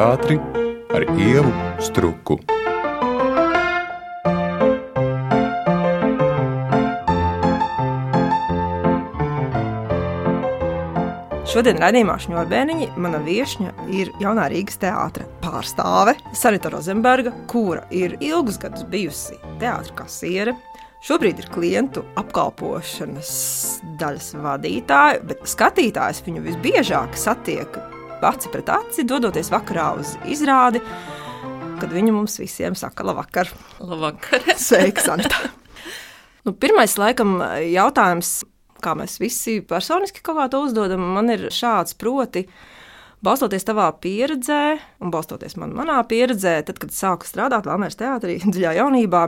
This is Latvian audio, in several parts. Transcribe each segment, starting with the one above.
teātri ar ievu struku. Šodien raidījumā Šņurbēniņa mana viesņa ir jaunā Rīgas teātra pārstāve Sanita Rozenberga, kura ir ilgus gadus bijusi teātra kasiere. Šobrīd ir klientu apkalpošanas daļas vadītāja, bet skatītājs viņu visbiežāk satiek aci pret aci, dodoties vakarā uz izrādi, kad viņa mums visiem saka labvakar. Labvakar. Sveika, Sanita! Nu, pirmais, laikam, jautājums kā mēs visi personiski kaut kā to uzdodam, man ir šāds proti. Balstoties tavā pieredzē, un balstoties man, manā pieredzē, tad, kad sāku strādāt Valmēras teātrī, dziļā jaunībā,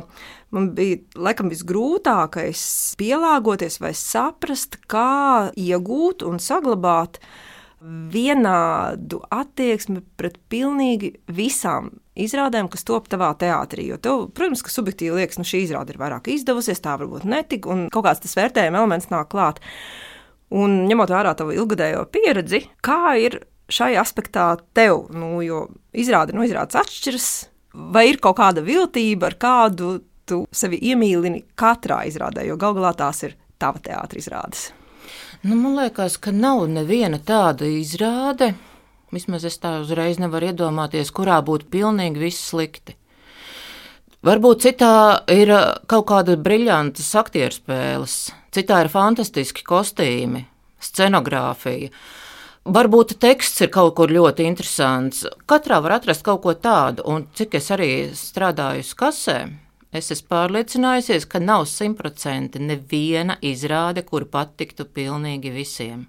man bija laikam visgrūtākais pielāgoties vai saprast, kā iegūt un saglabāt vienādu attieksmi pret pilnīgi visām izrādēm, kas top tavā teātrī. Jo tev, protams, ka subjektīvi liekas, ka nu, šī izrāde ir vairāk izdevusies, tā varbūt netika, un kaut kāds tas vērtējuma elements nāk klāt. Un ņemot vērā tavu ilgadējo pieredzi, kā ir šai aspektā tev, nu, jo izrāde no izrādes atšķiras, vai ir kaut kāda viltība, ar kādu tu sevi iemīlini katrā izrādē, jo gal galā tās ir tava teātris izrādes. Nu, man liekas, ka nav neviena tāda izrāde, Vismaz es tā uzreiz nevaru iedomāties, kurā būtu pilnīgi viss slikti. Varbūt citā ir uh, kaut kāda brillanta aktieru spēles, citā ir fantastiski kostīmi, scenogrāfija. Varbūt teksts ir kaut kur ļoti interesants. Katrā var atrast kaut ko tādu, un cik es arī strādāju uz kasēm, es esmu pārliecinājusies, ka nav simtprocentīgi neviena izrāde, kur patiktu pilnīgi visiem.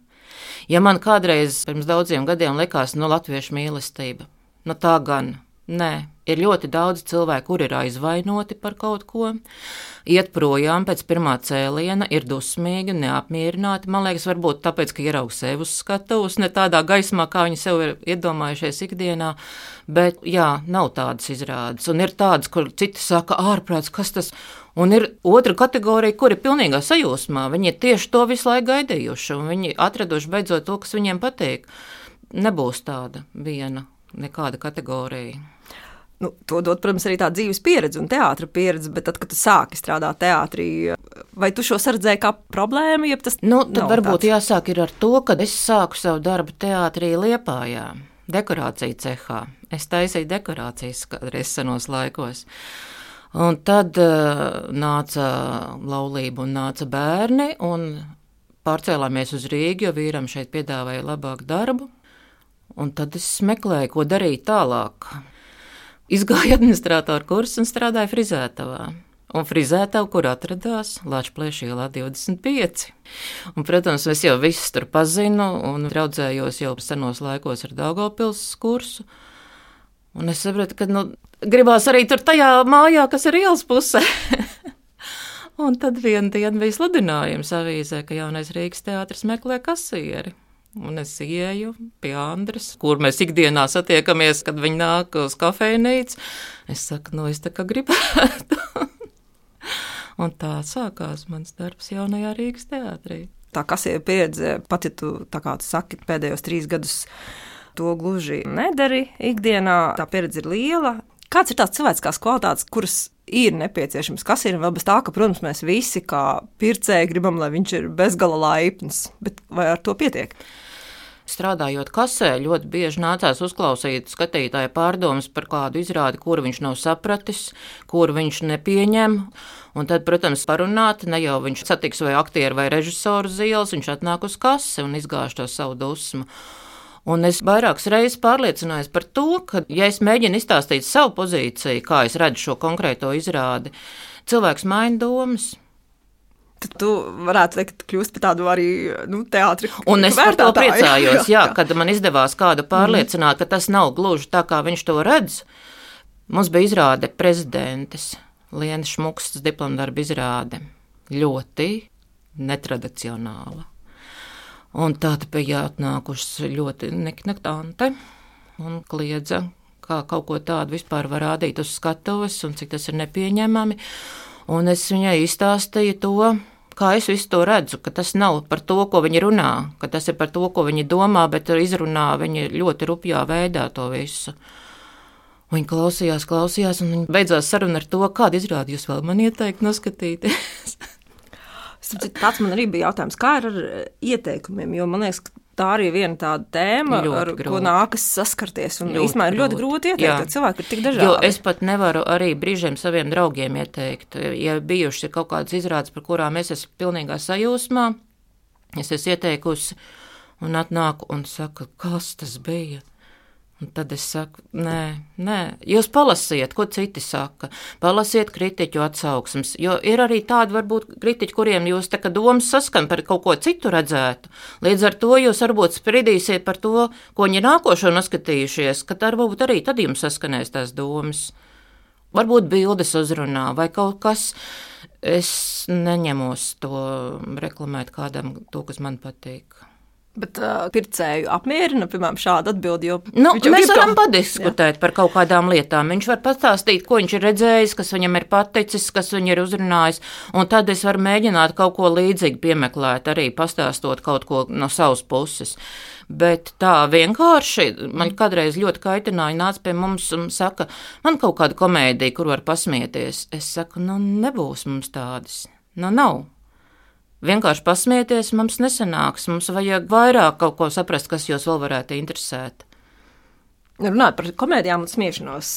Ja man kādreiz pirms daudziem gadiem likās, nu, latviešu mīlestība, nu tā gan. Nē, ir ļoti daudz cilvēku, kuri ir aizvainoti par kaut ko, iet projām pēc pirmā cēliena, ir dusmīgi, neapmierināti. Man liekas, varbūt tāpēc, ka ieraug sevi uz skatuves, ne tādā gaismā, kā viņi sev ir iedomājušies ikdienā. Bet, jā, nav tādas izrādes. Un ir tādas, kur citi saka, ārprāts, kas tas ir Un ir otra kategorija, kur ir pilnīgā sajūsmā. Viņi ir tieši to visu laiku gaidījuši, un viņi atraduši beidzot to, kas viņiem patīk. Nebūs tāda viena, nekāda kategorija. Nu, to dod, protams, arī tā dzīves pieredze un teātris pieredze, bet tad, kad tu sāki strādāt teātrī, vai tu šo sardzēji kā problēmu? Tas nu, tad varbūt tāds. jāsāk ar to, ka es sāku savu darbu teātrī Liepājā, dekorāciju cehā. Es taisīju dekorācijas kādreiz senos laikos. Un tad uh, nāca laulība un nāca bērni, un pārcēlāmies uz Rīgu, jo vīram šeit piedāvāja labāku darbu. Un tad es meklēju, ko darīt tālāk. Izgāju administratoru kursu un strādāju frizētavā. Un frizētavu, kur atradās Latvijas ielā 25. Un, protams, es jau visus tur pazinu un draudzējos jau senos laikos ar Daugopils kursu. Un es sapratu, ka nu, gribās arī tur tajā mājā, kas ir ielas pusē. un tad vienā dienā bija sludinājums avīzē, ka jaunais Rīgas teātris meklē kasieri. Un es ieju pie Andres, kur mēs ikdienā satiekamies, kad viņi nāk uz kafejnīcu. Es saku, nu, es tā kā gribētu. un tā sākās mans darbs jaunajā Rīgas teātrī. Tā kasieru pieredze, pat ja tu, kā tu saki, pēdējos trīs gadus to gluži nedari ikdienā. Tā pieredze ir liela. Kāds ir tās cilvēciskās kvalitātes, kuras ir nepieciešams? Kas ir vēl bez tā, ka, protams, mēs visi kā pircēji gribam, lai viņš ir bezgala laipns, bet vai ar to pietiek? Strādājot kasē, ļoti bieži nācās uzklausīt skatītāja pārdomas par kādu izrādi, kuru viņš nav sapratis, kuru viņš nepieņem. Un tad, protams, parunāt, ne jau viņš satiks vai aktieru vai režisoru zīles, viņš atnāk uz kasi un izgāž to savu dusmu. Un es vairākas reizes pārliecinājos par to, ka, ja es mēģinu izstāstīt savu pozīciju, kā es redzu šo konkrēto izrādi, cilvēks maina domas. Tad tu varētu teikt, kļūst par tādu arī nu, teātris. Un es par to priecājos, jā, jā, kad man izdevās kādu pārliecināt, ka tas nav gluži tā, kā viņš to redz. Mums bija izrāde prezidentes, Lienas Šmukstas diplomdarba izrāde. Ļoti netradicionāla. Un tad bija atnākušas ļoti neknektante un kliedza, kā kaut ko tādu vispār var rādīt uz skatuves un cik tas ir nepieņemami. Un es viņai izstāstīju to, Kā es visu to redzu, ka tas nav par to, ko viņi runā, ka tas ir par to, ko viņi domā, bet izrunā viņi ļoti rupjā veidā to visu. Viņi klausījās, klausījās, un viņi beidzās saruna ar to, kādu izrādi jūs vēl man ieteikt noskatīties. Tāds man arī bija jautājums, kā ar ieteikumiem, jo man liekas, ka tā arī ir viena tāda tēma, ļoti ar grūti. ko nākas saskarties. Un īstenībā ir ļoti grūti ieteikt, jo cilvēki ir tik dažādi. Jo es pat nevaru arī brīžiem saviem draugiem ieteikt. Ja bijušas kaut kādas izrādes, par kurām es esmu pilnīgā sajūsmā, es esmu ieteikusi un atnāku un saku, kas tas bija. Un tad es saku, nē, nē, jūs palasiet, ko citi saka. Palasiet kritiķu atsauksmes, jo ir arī tādi, varbūt, kritiķi, kuriem jūs tā kā domas saskan par kaut ko citu redzētu. Līdz ar to jūs varbūt spridīsiet par to, ko viņi nākošo noskatījušies, ka tā varbūt arī tad jums saskanēs tās domas. Varbūt bildes uzrunā vai kaut kas. Es neņemos to reklamēt kādam, to, kas man patīk. Bet uh, pircēju apmierina, piemēram, šādu atbildi. Nu, mēs varam to... padiskutēt jā. par kaut kādām lietām. Viņš var pastāstīt, ko viņš ir redzējis, kas viņam ir paticis, kas viņu ir uzrunājis. Un tad es varu mēģināt kaut ko līdzīgu piemeklēt, arī pastāstot kaut ko no savas puses. Bet tā vienkārši man kādreiz ļoti kaitināja, nāca pie mums un saka, man kaut kāda komēdija, kur var pasmieties. Es saku, nu nebūs mums tādas. Nu nav vienkārši pasmieties, mums nesanāks. Mums vajag vairāk kaut ko saprast, kas jūs vēl varētu interesēt. Runājot par komēdijām un smiešanos,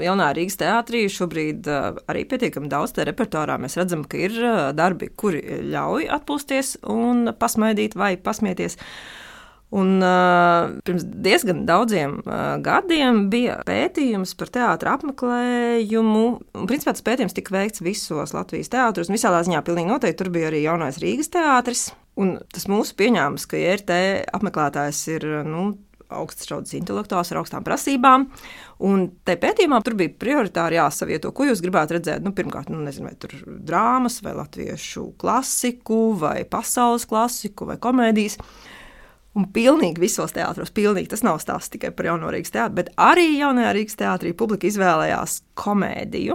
jaunā Rīgas teātrī šobrīd arī pietiekami daudz te repertuārā. Mēs redzam, ka ir darbi, kuri ļauj atpūsties un pasmaidīt vai pasmieties. Un, uh, pirms diezgan daudziem uh, gadiem bija pētījums par teātra apmeklējumu. Un, principā, tas pētījums tika veikts visos Latvijas teātros. Visā ziņā pilnīgi noteikti tur bija arī jaunais Rīgas teātris. Un tas mūsu pieņēmums, ka IRT apmeklētājs ir nu, augsts šaudas intelektuāls ar augstām prasībām. Un tajā pētījumā tur bija prioritāri jāsavieto, ko jūs gribētu redzēt. Nu, pirmkārt, nu, nezinu, vai tur drāmas, vai latviešu klasiku, vai pasaules klasiku, vai komēdijas. Un pilnīgi visos teātros, pilnīgi tas nav stāsts tikai par jauno Rīgas teātru, bet arī jaunajā Rīgas teātrī publika izvēlējās komēdiju.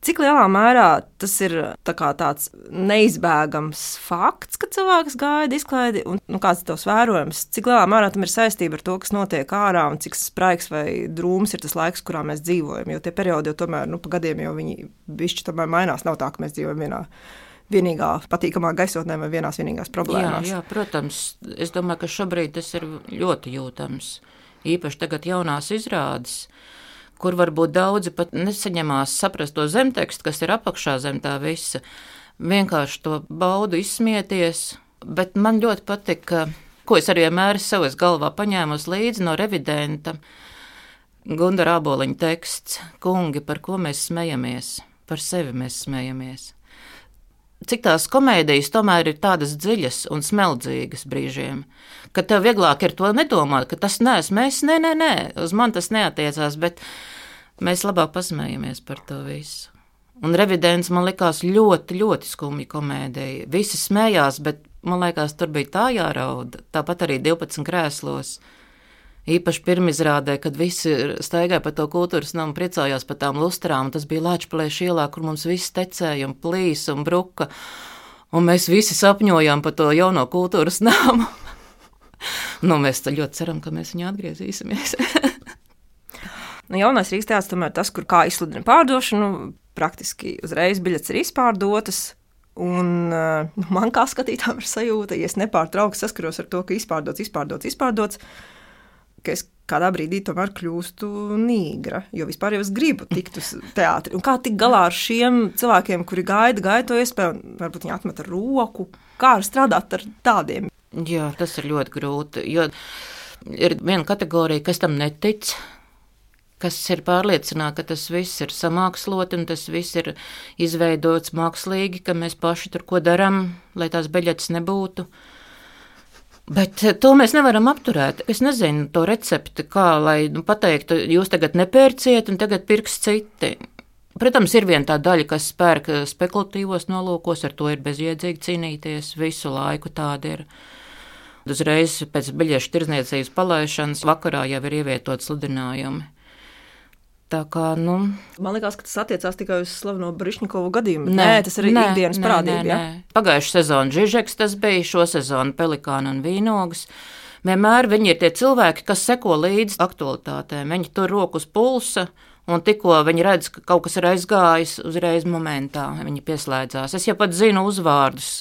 Cik lielā mērā tas ir tā tāds neizbēgams fakts, ka cilvēks gaida izklaidi, un nu, kāds ir tavs vērojums? Cik lielā mērā tam ir saistība ar to, kas notiek ārā, un cik spraigs vai drūms ir tas laiks, kurā mēs dzīvojam? Jo tie periodi jau tomēr, nu, pa gadiem jau viņi bišķi tomēr mainās. Nav tā, ka mēs dzīvojam vienā vienīgā patīkamā gaisotnē vai vienās vienīgās problēmās. Jā, jā, protams, es domāju, ka šobrīd tas ir ļoti jūtams. Īpaši tagad jaunās izrādes, kur varbūt daudzi pat nesaņemās saprast to zemtekstu, kas ir apakšā zem tā visa. Vienkārši to baudu izsmieties, bet man ļoti patika, ko es arī vienmēr savas galvā paņēmu līdzi no revidenta. Gundara Aboliņa teksts, kungi, par ko mēs smejamies, par sevi mēs smejamies cik tās komēdijas tomēr ir tādas dziļas un smeldzīgas brīžiem, ka tev vieglāk ir to nedomāt, ka tas neesmu es, nē, nē, nē, uz man tas neatiecās, bet mēs labāk pasmējamies par to visu. Un revidents man likās ļoti, ļoti skumja komēdija. Visi smējās, bet man liekas, tur bija tā jārauda. Tāpat arī 12 krēslos. Īpaši pirmizrādē, kad visi staigāja pa to kultūras namu, priecājās par tām lustrām. Tas bija Latvijas ielā, kur mums viss tecēja un plīs un bruka. Un mēs visi sapņojām par to jauno kultūras namu. nu, mēs ļoti ceram, ka mēs viņu atgriezīsimies. nu, jaunais Rīgas teātris tomēr tas, kur kā izsludina pārdošanu, praktiski uzreiz biļetes ir izpārdotas. Un, uh, man kā skatītājam ir sajūta, ja es nepārtraukti saskaros ar to, ka izpārdots, izpārdots, izpārdots, ka es kādā brīdī tomēr kļūstu nīgra, jo vispār jau es gribu tikt uz teātri. Un kā tikt galā ar šiem cilvēkiem, kuri gaida, gaida to iespēju, varbūt viņi atmet ar roku, kā strādāt ar tādiem? Jā, tas ir ļoti grūti, jo ir viena kategorija, kas tam netic, kas ir pārliecināti, ka tas viss ir samāksloti un tas viss ir izveidots mākslīgi, ka mēs paši tur ko darām, lai tās beļetes nebūtu. Bet eh, to mēs nevaram apturēt. Es nezinu to recepti, kā lai nu, pateiktu, jūs tagad nepērciet, un tagad pirks citi. Protams, ir viena tā daļa, kas pērk eh, spekulatīvos nolūkos, ar to ir bezjēdzīgi cīnīties. Visu laiku tāda ir. Uzreiz pēc biļešu tirdzniecības palaišanas vakarā jau ir ievietoti sludinājumi. Tā kā, nu, Man liekas, ka tas attiecās tikai uz slaveno Brišņikovu gadījumu. Nē, nē tas arī ir ikdienas nē, parādība. Nē, ja? nē. Pagājušā sezona Žižeks tas bija, šo sezonu Pelikāna un Vīnogas. Vienmēr viņi ir tie cilvēki, kas seko līdzi aktualitātēm. Viņi tur roku uz pulsa, un tikko viņi redz, ka kaut kas ir aizgājis, uzreiz momentā viņi pieslēdzās. Es jau pat zinu uzvārdus.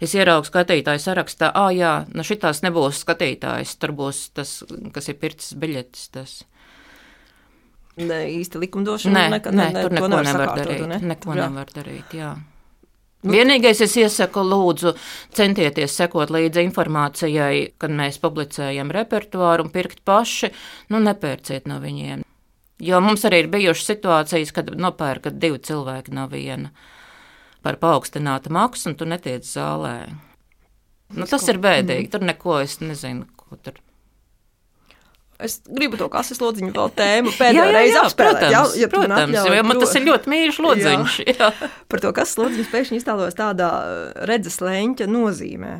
Es ieraugu skatītāju sarakstā, ah, jā, nu šitās nebūs skatītājs, tur būs tas, kas ir pircis biļetes. Tas. Ne īsti likumdošana. Nē, nekad- nē, ne- tur neko nevar nevar darīt. ne? Neko Jā. nevar darīt, jā. Vienīgais, es iesaku, lūdzu, centieties sekot līdzi informācijai, kad mēs publicējam repertuāru un pirkt paši, nu nepērciet no viņiem. Jo mums arī ir bijušas situācijas, kad nopērkat divi cilvēki no viena par paaugstinātu maksu, un tu netiec zālē. Nu, tas ir bēdīgi. Tur neko es nezinu, ko tur. Es gribu to kases lodziņu vēl tēmu pēdējo reizi apspēlēt. protams, ja, ja tu man protams atļauj jo man to- tas ir ļoti mīļš lodziņš. Jā. Par to, kas lodziņš pēkšņi iztēlojas tādā uh, redzes leņķa nozīmē.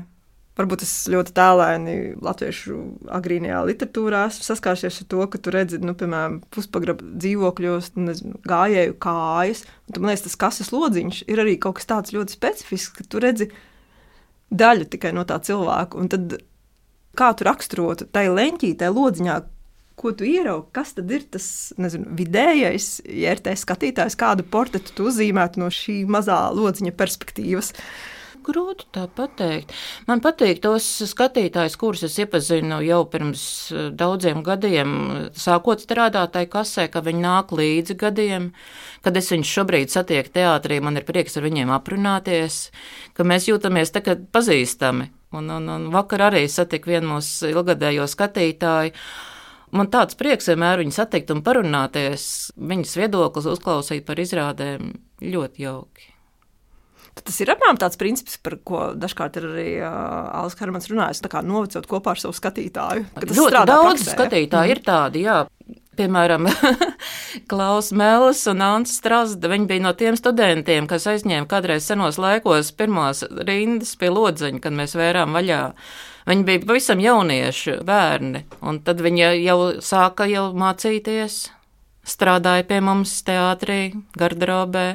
Varbūt es ļoti tēlēni latviešu agrīnajā literatūrā esmu saskārusies ar to, ka tu redzi, nu, piemēram, puspagraba dzīvokļos, nezinu, gājēju kājas. Un, man liekas, tas kases lodziņš ir arī kaut kas tāds ļoti specifisks, ka tu redzi daļu tikai no tā cilvēka. Un tad kā tu raksturotu tai leņķī, tai lodziņā, ko tu ieraugi, kas tad ir tas nezinu, vidējais, ja ir tā skatītājs, kādu portretu tu uzzīmētu no šī mazā lodziņa perspektīvas. Grūti tā pateikt. Man patīk tos skatītājus, kurus es iepazinu jau pirms eh, daudziem gadiem, sākot strādāt tajā kasē, ka viņi nāk līdzi gadiem. Kad es viņus šobrīd satieku teātrī, man ir prieks ar viņiem aprunāties, ka mēs jūtamies tagad pazīstami. Un, un, un vakar arī satiku vienu mūsu ilgadējo skatītāju. Man tāds prieks vienmēr viņu satikt un parunāties, viņas viedoklis uzklausīt par izrādēm ļoti jauki. Tad tas ir apmēram tāds princips, par ko dažkārt ir arī uh, Alis Karmans runājis. Tā kā novecot kopā ar savu skatītāju. Ļoti daudz praksē, skatītāju ir tādi, jā. Piemēram, Klaus Mēlis un Ants Strasda. Viņi bija no tiem studentiem, kas aizņēma kādreiz senos laikos pirmās rindas pie lodzeņa, kad mēs vērām vaļā. Viņi bija pavisam jaunieši, bērni, un tad viņi jau sāka jau mācīties, strādāja pie mums teātrī, garderobē.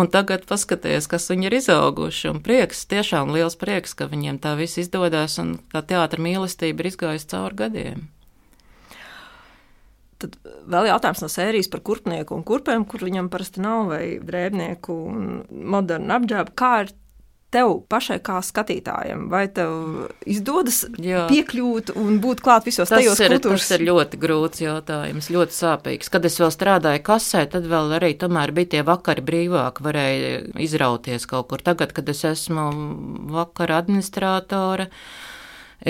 Un tagad paskatieties, kas viņi ir izauguši. Un prieks, tiešām liels prieks, ka viņiem tā viss izdodas un ka teātris mīlestība ir izgājusi cauri gadiem. Tad vēl jautājums no sērijas par kurpnieku un kurpēm, kur viņam parasti nav, vai drēbnieku un modernu apģērbu. Kā ir tev pašai, kā skatītājam, vai tev izdodas Jā. piekļūt un būt klāt visos Tas tajos ir, kultūras tas ir ļoti grūts jautājums, ļoti sāpīgs. Kad es vēl strādāju kasē, tad vēl arī tomēr bija tie vakari brīvāk, varēja izrauties kaut kur. Tagad, kad es esmu vakara administrātore,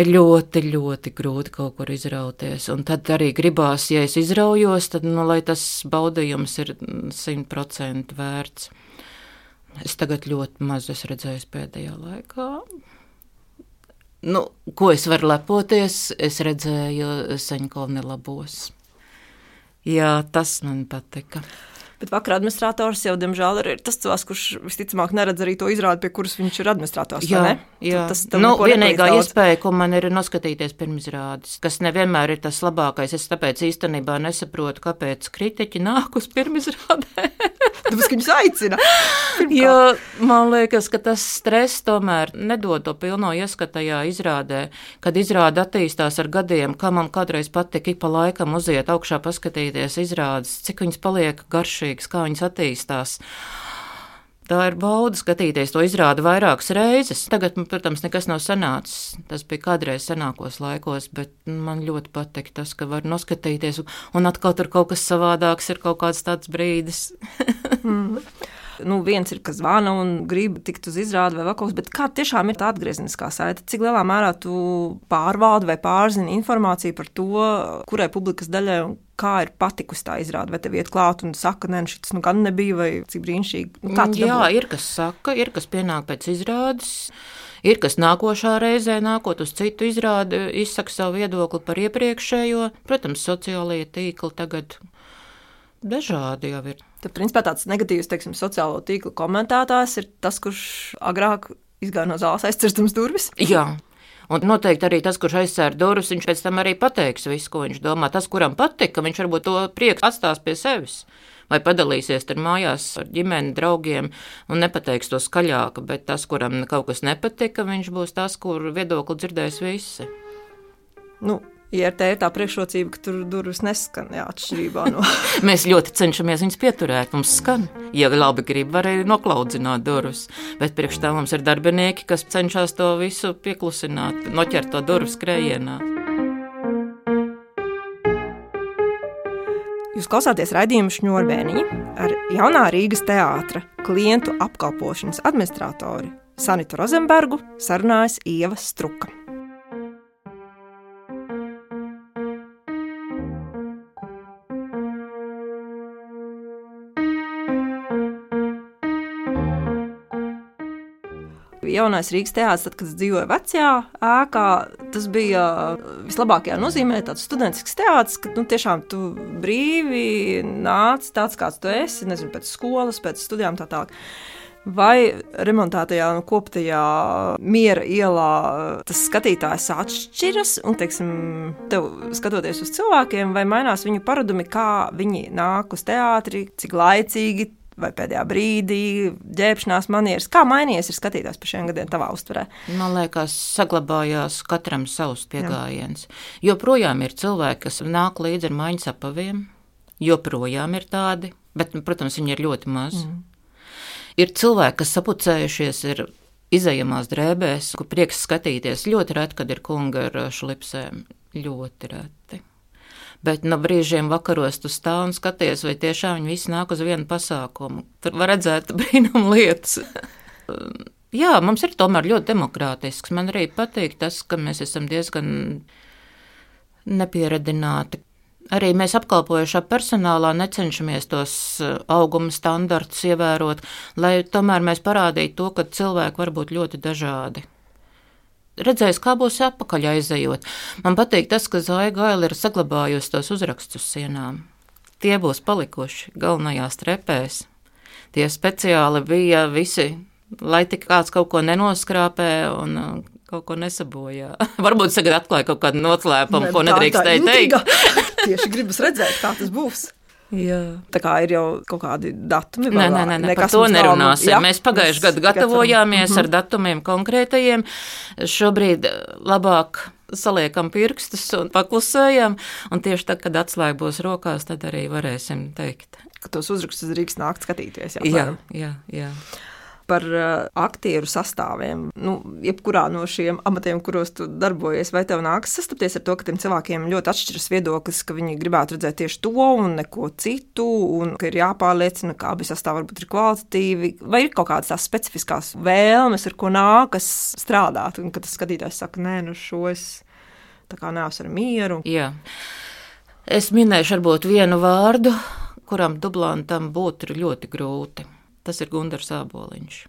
ir ļoti, ļoti grūti kaut kur izrauties. Un tad arī gribās, ja es izraujos, tad, nu, lai tas baudījums ir simt procentu vērts. Es tagad ļoti maz esmu redzējis pēdējā laikā. Nu, ko es varu lepoties? Es redzēju Saņkovni labos. Jā, tas man patika. Bet vakar administrators jau, diemžēl, ir tas cilvēks, kurš visticamāk neredz arī to izrādi, pie kuras viņš ir administrators. Jā, jā. Tas tev nu, vienīgā iespēja, ko man ir noskatīties pirmizrādes, kas nevienmēr ir tas labākais. Es tāpēc īstenībā nesaprotu, kāpēc kritiķi nāk uz pirmizrādē. Tāpēc, ka viņus aicina. Jo man liekas, ka tas stress tomēr nedod to pilno ieskatu tajā izrādē, kad izrāde attīstās ar gadiem, kā man kādreiz patika ik pa laikam uziet augšā, paskatīties izrādes, cik viņas paliek garšīgas, kā viņas attīstās. Tā ir bauda skatīties to izrādi vairākas reizes. Tagad, man, protams, nekas nav sanācis. Tas bija kādreiz senākos laikos, bet man ļoti patīk tas, ka var noskatīties, un atkal tur kaut kas savādāks, ir kaut kāds tāds brīdis. nu, viens ir, kas zvana un grib tikt uz izrādi vai kas, bet kā tiešām ir tā atgriezeniskā saite? Cik lielā mērā tu pārvaldi vai pārzini informāciju par to, kurai publikas daļai un kā ir patikusi tā izrāde? Vai tev iet klāt un saka, nē, nu, šis nu gan nebija, vai cik brīnišķīgi? Nu, Jā, dabūji? ir kas saka, ir kas pienāk pēc izrādes. Ir kas nākošā reizē, nākot uz citu izrādi, izsaka savu viedokli par iepriekšējo. Protams, sociālajie tīkli tagad dažādi jau ir. Tad, principā, tāds negatīvs, teiksim, sociālo tīklu komentētājs ir tas, kurš agrāk izgāja no zāles aizcirstams durvis. Jā, Un noteikti arī tas, kurš aizsēra durvis, viņš pēc tam arī pateiks visu, ko viņš domā. Tas, kuram patika, viņš varbūt to prieku atstās pie sevis. Vai padalīsies ar mājās ar ģimeni, draugiem un nepateiks to skaļāk, bet tas, kuram kaut kas nepatika, viņš būs tas, kur viedokli dzirdēs visi. Nu, IRT ir tā priekšrocība, ka tur durvis neskan, jā, atšķirībā no. Mēs ļoti cenšamies viņus pieturēt. Mums skan, ja labi grib, var arī noklaudzināt durvis. Bet priekš tā mums ir darbinieki, kas cenšas to visu pieklusināt, noķert to durvis skrējienā. Jūs klausāties raidījumu šņurbēniņi ar jaunā Rīgas teātra klientu apkalpošanas administratoru Sanitu Rozenbergu sarunājas Ieva Struka. Jaunais Rīgas teātris, tad, kad es dzīvoju vecajā ēkā, tas bija vislabākajā nozīmē tāds studentisks teātris, ka nu, tiešām tu brīvi nāc tāds, kāds tu esi, nezinu, pēc skolas, pēc studijām tā tālāk. Vai remontētajā, nu, koptajā miera ielā tas skatītājs atšķiras, un, teiksim, tev skatoties uz cilvēkiem, vai mainās viņu paradumi, kā viņi nāk uz teātri, cik laicīgi vai pēdējā brīdī, ģērbšanās manieres. Kā mainījies ir skatītājs par šiem gadiem tavā uztverē? Man liekas, saglabājās katram savs pieejams. Joprojām ir cilvēki, kas nāk līdzi ar maiņas apaviem, joprojām ir tādi, bet, protams, viņi ir ļoti maz. Mm. Ir cilvēki, kas sapucējušies, ir izējamās drēbēs, kur prieks skatīties. Ļoti reti, kad ir kunga ar šlipsēm. Ļoti reti. Bet no brīžiem vakaros tu stāv un skaties, vai tiešām viņi visi nāk uz vienu pasākumu. Tur var redzēt brīnumu lietas. Jā, mums ir tomēr ļoti demokrātisks. Man arī patīk tas, ka mēs esam diezgan nepieradināti. Arī mēs apkalpojušā personālā necenšamies tos eh, auguma standartus ievērot, lai tomēr mēs parādītu to, ka cilvēki var būt ļoti dažādi redzējis, kā būs atpakaļ aizejot. Man patīk tas, ka Zāja Gaila ir saglabājusi tos uzrakstus sienām. Tie būs palikuši galvenajās trepēs. Tie speciāli bija visi, lai tik kāds kaut ko nenoskrāpē un uh, kaut ko nesabojā. Varbūt tagad atklāja kaut kādu noslēpumu, ko nedrīkstēja teikt. Tieši gribas redzēt, kā tas būs. Jā. Tā kā ir jau kaut kādi datumi. Nē, nē, nē, nē par to nerunāsim. Jā, Mēs pagājušajā gadā gatavojāmies ar mhm. datumiem konkrētajiem. Šobrīd eh, labāk saliekam pirkstus un paklusējam, un tieši tad, kad atslēga būs rokās, tad arī varēsim teikt. Ka tos uzrakstus drīkst nākt skatīties. Jā, jā, jā. jā par uh, aktieru sastāviem. Nu, jebkurā no šiem amatiem, kuros tu darbojies, vai tev nāks sastapties ar to, ka tiem cilvēkiem ļoti atšķiras viedoklis, ka viņi gribētu redzēt tieši to un neko citu, un ka ir jāpārliecina, ka abi sastāvi varbūt ir kvalitatīvi, vai ir kaut kādas tās specifiskās vēlmes, ar ko nākas strādāt, un kad tas skatītājs saka, nē, nu šo es tā kā neesmu ar mieru. Jā. Es minēšu varbūt vienu vārdu, kuram dublantam būtu ļoti grūti tas ir Gunārs Aboliņš.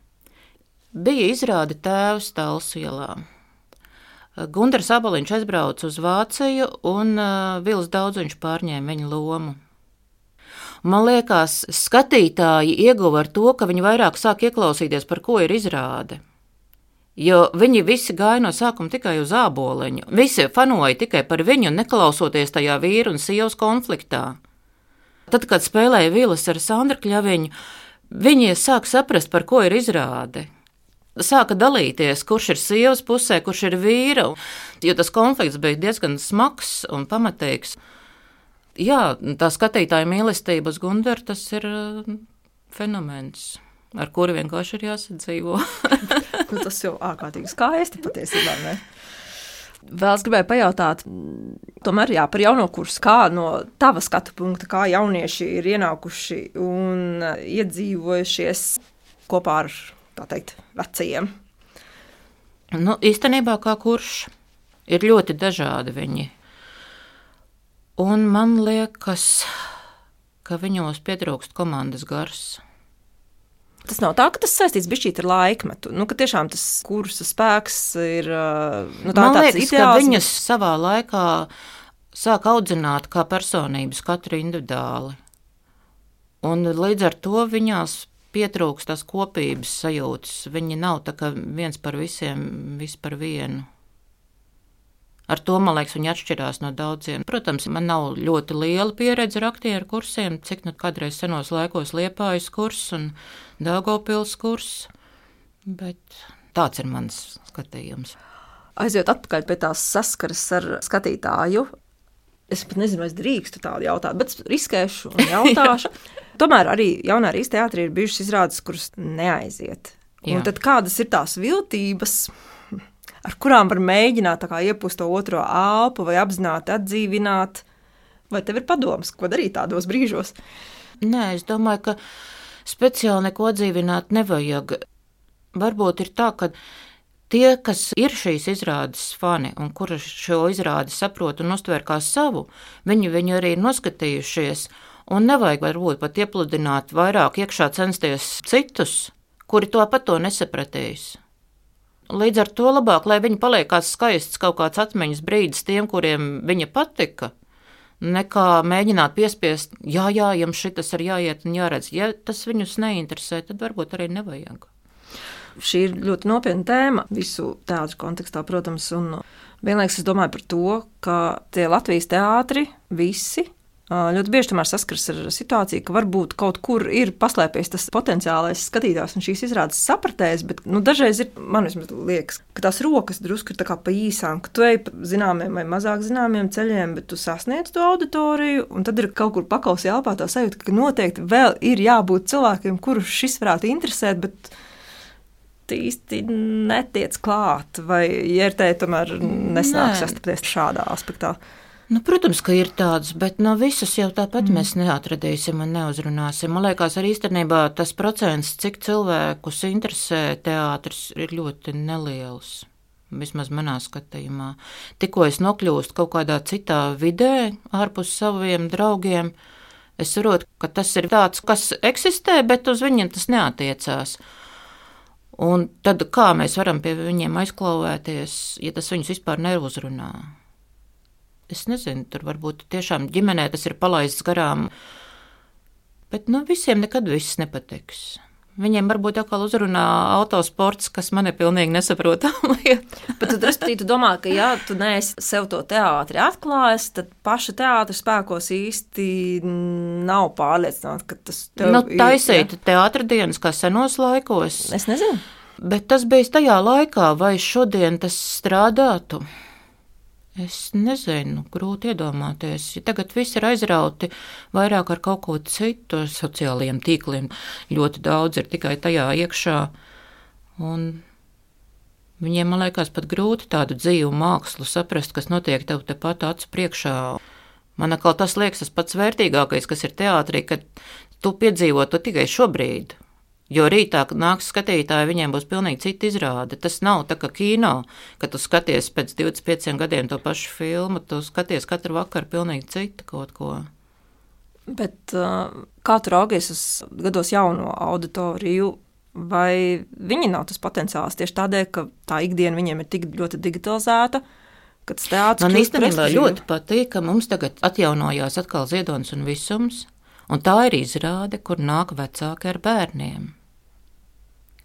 Bija izrāde tēvs Talsu ielā. Gunārs Aboliņš aizbrauca uz Vāciju, un uh, Vils Daudziņš pārņēma viņa lomu. Man liekas, skatītāji ieguva ar to, ka viņi vairāk sāk ieklausīties, par ko ir izrāde. Jo viņi visi gāja no sākuma tikai uz āboliņu. Visi fanoja tikai par viņu, neklausoties tajā vīru un sievas konfliktā. Tad, kad spēlēja Vīlas ar Sandra Kļaviņu, Viņi sāk saprast, par ko ir izrāde. Sāka dalīties, kurš ir sievas pusē, kurš ir vīra, jo tas konflikts bija diezgan smags un pamatīgs. Jā, tā skatītāja mīlestība uz Gunteru tas ir uh, fenomens, ar kuru vienkārši ir jāsadzīvo. nu, tas jau ārkārtīgi skaisti patiesībā. Ne? Vēl es gribēju pajautāt, tomēr jā, par jauno kursu, kā no tava skatu punkta, kā jaunieši ir ienākuši un iedzīvojušies kopā ar, teikt, vecajiem? Nu, īstenībā kā kurš ir ļoti dažādi viņi. Un man liekas, ka viņos pietrūkst komandas gars. Tas nav tā, ka tas saistīts bišķīt ar laikmetu. Nu, ka tiešām tas kursa spēks ir. Nu, tā, Man liekas, ideāls, ka viņas savā laikā sāk audzināt kā personības katru individuāli. Un līdz ar to viņās pietrūkst tās kopības sajūtas. Viņi nav tā kā viens par visiem, viss par vienu. Ar to, man liekas, viņi atšķirās no daudziem. Protams, man nav ļoti liela pieredze ar aktieru kursiem, cik nu kādreiz senos laikos liepājas kurs un Daugopils kurs, bet tāds ir mans skatījums. Aiziet atpakaļ pie tās saskares ar skatītāju. Es pat nezinu, vai es drīkstu tādu jautāt, bet riskēšu un jautāšu. Tomēr arī jaunā Rīgas teātrī ir bijušas izrādes, kuras neaiziet. Jā. Un tad kādas ir tās viltības? Ar kurām var mēģināt iepūst to otro elpu vai apzināti atdzīvināt. Vai tev ir padoms, ko darīt tādos brīžos? Nē, es domāju, ka speciāli neko atdzīvināt nevajag. Varbūt ir tā, ka tie, kas ir šīs izrādes fani un kuri šo izrādi saprot un uztver kā savu, viņi viņu arī ir noskatījušies. Un nevajag varbūt pat iepludināt vairāk iekšā censties citus, kuri to pat to nesapratīs. Līdz ar to labāk, lai viņa paliek kāds skaists kaut kāds atmiņas brīdis tiem, kuriem viņa patika, nekā mēģināt piespiest, jā, jā, jums šis ir jāiet un jāredz. Ja tas viņus neinteresē, tad varbūt arī nevajag. Šī ir ļoti nopietna tēma visu teātrus kontekstā, protams, un vienlaikus es domāju par to, ka tie Latvijas teātri visi ļoti bieži saskaras ar situāciju, ka varbūt kaut kur ir paslēpies tas potenciālais skatītājs un šīs izrādes sapratējs, bet nu, dažreiz ir, man liekas, ka tās rokas drusku ir pa īsām, ka tu ej pa zināmiem vai mazāk zināmiem ceļiem, bet tu sasniedz to auditoriju, un tad ir kaut kur pakausī elpā tā sajūta, ka noteikti vēl ir jābūt cilvēkiem, kurus šis varētu interesēt, bet īsti netiec klāt, vai iertē tomēr nesnāk sastapties šādā aspektā. Nu, protams, ka ir tādas, bet no visas jau tāpat mm. mēs neatradīsim un neuzrunāsim. Man liekas, arī īstenībā tas procents, cik cilvēkus interesē teātris, ir ļoti neliels. Vismaz manā skatījumā. Tikko es nokļūstu kaut kādā citā vidē, ārpus saviem draugiem, es saprotu, ka tas ir tāds, kas eksistē, bet uz viņiem tas neatiecās. Un tad kā mēs varam pie viņiem aizklauvēties, ja tas viņus vispār neuzrunā? Es nezinu, tur varbūt tiešām ģimenē tas ir palaists garām. Bet nu, visiem nekad viss nepatiks. Viņiem varbūt atkal uzrunā autosports, kas man ir pilnīgi nesaprotama lieta. Bet tad, respektīvi, tu domā, ka, ja tu neesi sev to teātri atklājis, tad paša teātra spēkos īsti nav pārliecināts, ka tas tev nu, taisīt ja? teātra dienas kā senos laikos. Es nezinu. Bet tas bija tajā laikā, vai šodien tas strādātu? Es nezinu, grūti iedomāties. Tagad viss ir aizrauti vairāk ar kaut ko citu, sociālajiem tīkliem. Ļoti daudz ir tikai tajā iekšā. Un viņiem, man liekas, pat grūti tādu dzīvu mākslu saprast, kas notiek tev tepat acu priekšā. Man atkal tas liekas tas pats vērtīgākais, kas ir teātrī, kad tu piedzīvo to tikai šobrīd. Jo rītā nāks skatītāji, viņiem būs pilnīgi cita izrāde. Tas nav tā kā kino, ka tu skaties pēc 25 gadiem to pašu filmu, tu skaties katru vakaru pilnīgi citu kaut ko. Bet uh, kā tu raugies uz gados jauno auditoriju? Vai viņi nav tas potenciāls tieši tādēļ, ka tā ikdiena viņiem ir tik ļoti digitalizēta? Man īstenībā ļoti patīk, ka mums tagad atjaunojās atkal ziedonis un visums, un tā ir izrāde, kur nāk vecāki ar bērniem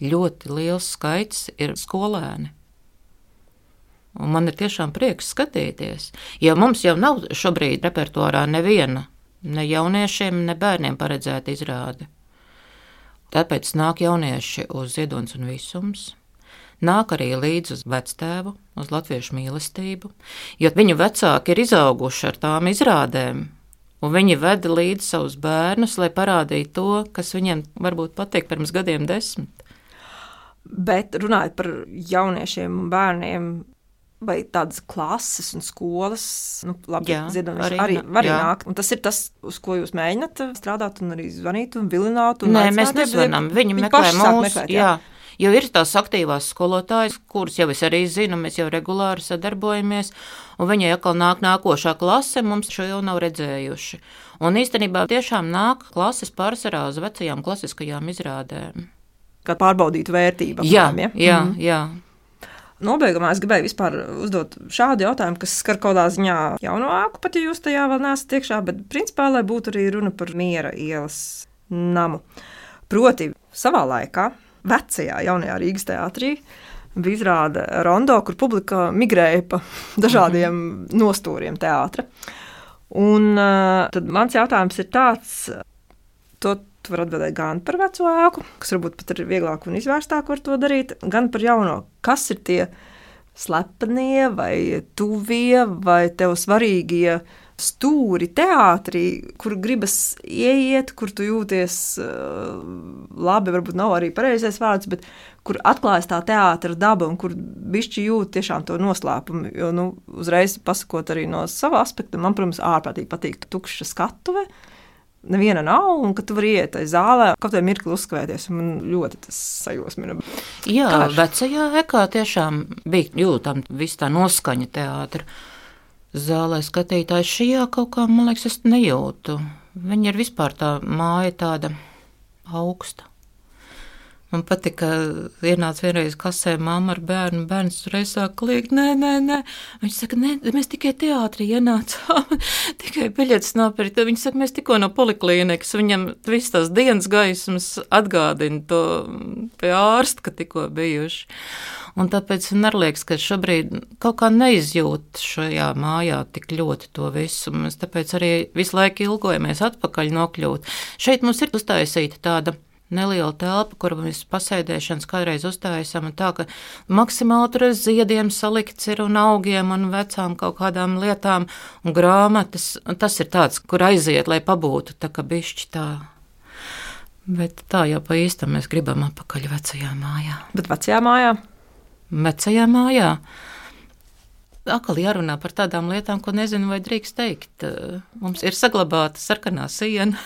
ļoti liels skaits ir skolēni. Un man ir tiešām prieks skatīties, jo mums jau nav šobrīd repertuārā neviena, ne jauniešiem, ne bērniem paredzēta izrāde. Tāpēc nāk jaunieši uz ziedonis un visums. Nāk arī līdzi uz vectēvu, uz latviešu mīlestību, jo viņu vecāki ir izauguši ar tām izrādēm, un viņi veda līdzi savus bērnus, lai parādītu to, kas viņiem varbūt patīk pirms gadiem desmit. Bet runājot par jauniešiem un bērniem, vai tādas klases un skolas, nu, labi, jā, ziedonis, arī, arī, arī jā. nāk. Un tas ir tas, uz ko jūs mēģināt strādāt, un arī zvanīt un vilināt. Un Nē, mēs nezvanām. Viņi, viņi meklē mūsu. Meklēt, jā. jā. Jo ir tās aktīvās skolotājas, kuras jau es arī zinu, mēs jau regulāri sadarbojamies, un viņai atkal nāk nākošā klase, mums šo jau nav redzējuši. Un īstenībā tiešām nāk klases pārsvarā uz vecajām klasiskajām izrādēm kā pārbaudītu vērtību. Jā, ja? jā, mm. jā. Nobeigumā es gribēju vispār uzdot šādu jautājumu, kas skar kaut kādā ziņā jauno ēku, pat ja jūs tajā vēl neesat iekšā, bet principā, lai būtu arī runa par miera ielas namu. Proti, savā laikā, vecajā, jaunajā Rīgas teātrī, bija izrāde Rondo, kur publika migrēja pa dažādiem mm -hmm. nostūriem teātra. Un uh, tad mans jautājums ir tāds, to tu vari atbildēt gan par veco ēku, kas varbūt pat ir vieglāk un izvērstāk var to darīt, gan par jauno. Kas ir tie slepenie vai tuvie vai tev svarīgie stūri teātrī, kur gribas ieiet, kur tu jūties labi, varbūt nav arī pareizais vārds, bet kur atklājas tā teātra daba un kur bišķi jūt tiešām to noslēpumu. Jo, nu, uzreiz pasakot arī no sava aspekta, man, protams, ārprātīgi patīk tukša skatuve. Neviena nav, un ka tu vari iet tajā zālē, kaut kādā mirklī uzskavēties. Man ļoti tas sajūsmina. Jā, Karš. vecajā ekā tiešām bija jūtama viss tā noskaņa teātris. Zālē skatītājs šajā kaut kā, man liekas, es nejūtu. Viņa ir vispār tā māja tāda augsta. Man patīk, ka ienāca vienreiz kasē mamma ar bērnu. Bērns reiz sāk kliegt, nē, nē, nē. Viņš saka, nē, mēs tikai teātrī ienācām, tikai biļetes nopirkt. Viņš saka, mēs tikko no poliklīnikas. Viņam viss tās dienas gaismas atgādina to pie ārsta, ka tikko bijuši. Un tāpēc man liekas, ka šobrīd kaut kā neizjūt šajā mājā tik ļoti to visu. Mēs tāpēc arī visu laiku ilgojamies atpakaļ nokļūt. Šeit mums ir uztaisīta tāda neliela telpa, kur mēs pasēdēšanas kādreiz uzstājām. Tā ka maksimāli tur ar ziediem salikts ir un augiem un vecām kaut kādām lietām un grāmatas. Un tas ir tāds, kur aiziet, lai pabūtu tā kā bišķi tā. Bet tā jau pa īstam mēs gribam atpakaļ vecajā mājā. Bet vecajā mājā? Vecajā mājā. Atkal jārunā par tādām lietām, ko nezinu, vai drīkst teikt. Mums ir saglabāta sarkanā siena.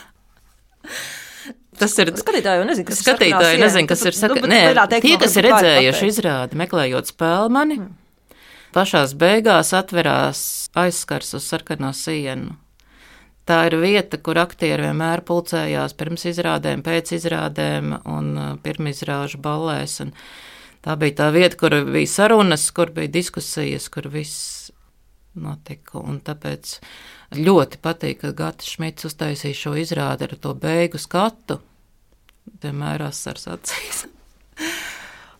Tas ir skatītāji, nezinu, kas skatītāji ir nezinu, kas ir saka, nu, nē, tie, kas ir redzējuši izrādi, meklējot spēlmani, hmm. pašās beigās atverās aizskars uz sarkano sienu. Tā ir vieta, kur aktieri vienmēr pulcējās pirms izrādēm, pēc izrādēm un uh, pirmizrāžu ballēs. Un tā bija tā vieta, kur bija sarunas, kur bija diskusijas, kur viss notika. Un tāpēc ļoti patīk, ka Gata Šmits uztaisīja šo izrādi ar to beigu skatu vienmēr asars acīs.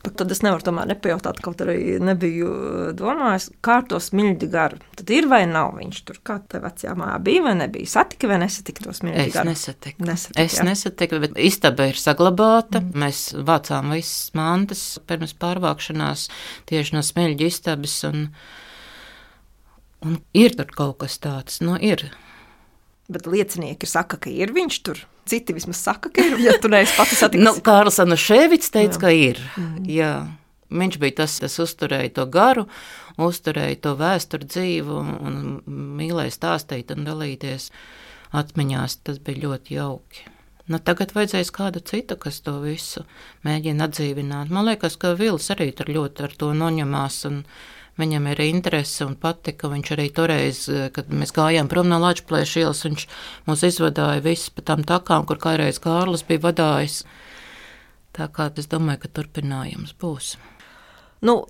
Bet tad es nevaru tomēr nepajautāt, kaut arī nebiju uh, domājis, kā to smilģi garu. Tad ir vai nav viņš tur, kā te vecajā mājā bija vai nebija. Satika vai nesatika to smilģi garu? Es nesatiku. nesatiku es jā. nesatiku, bet istaba ir saglabāta. Mm. Mēs vācām visas mantas pirms pārvākšanās tieši no smilģi istabas. Un, un ir tur kaut kas tāds, nu ir. Bet liecinieki saka, ka ir viņš tur. Citi vismaz saka, ka ir. Ja tu neesi pati satikusi. nu, Kārls Anuševics teica, Jā. ka ir. Mm. Jā. Viņš bija tas, kas uzturēja to garu, uzturēja to vēsturi dzīvu un mīlēja stāstīt un dalīties atmiņās. Tas bija ļoti jauki. Nu, tagad vajadzēs kādu citu, kas to visu mēģina atdzīvināt. Man liekas, ka Vils arī tur ļoti ar to noņemās. Un, Viņam ir interese un patika. Viņš arī toreiz, eh, kad mēs gājām prom no Latvijas ielas, viņš mūs izvadīja visu pa tām takām, kur kādreiz Kārlis bija vadājis. Tā kā es domāju, ka turpinājums būs. Nu,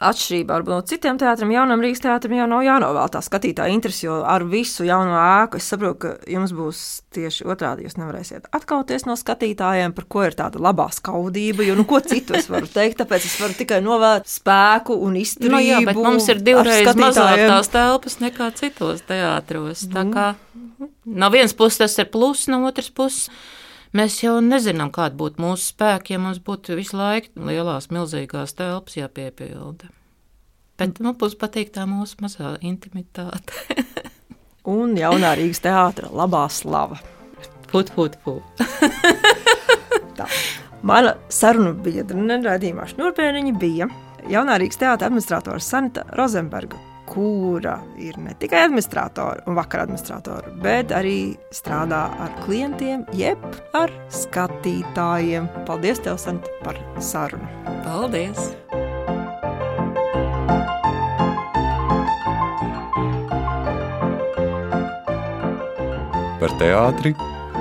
Atšķirībā no citiem teātriem, jaunam Rīgas teātrim jau nav jānovēl tā skatītāja interese, jo ar visu jauno ēku es saprotu, ka jums būs tieši otrādi. Jūs nevarēsiet atkauties no skatītājiem, par ko ir tāda labā skaudība, jo nu, ko citu es varu teikt. Tāpēc es varu tikai novērt spēku un izturību. Nu, jā, bet mums ir divreiz mazāk tās telpas nekā citos teātros. Tā mm. kā no vienas puses tas ir pluss, no otras puses. Mēs jau nezinām, kāda būtu mūsu spēki, ja mums būtu visu laiku lielās, milzīgās telpas jāpiepilda. Bet mums būs patīk tā mūsu mazā intimitāte. Un jaunā Rīgas teātra labā slava. Put, put, put. Mana saruna biedra nedrādījumā Šnurpēniņa bija jaunā Rīgas teātra administrators Sanita Rozenberga kura ir ne tikai administratora un vakar administratora, bet arī strādā ar klientiem, jeb ar skatītājiem. Paldies, tev, Sant, par sarunu. Paldies! Par teātri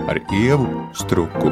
ar ievu struku.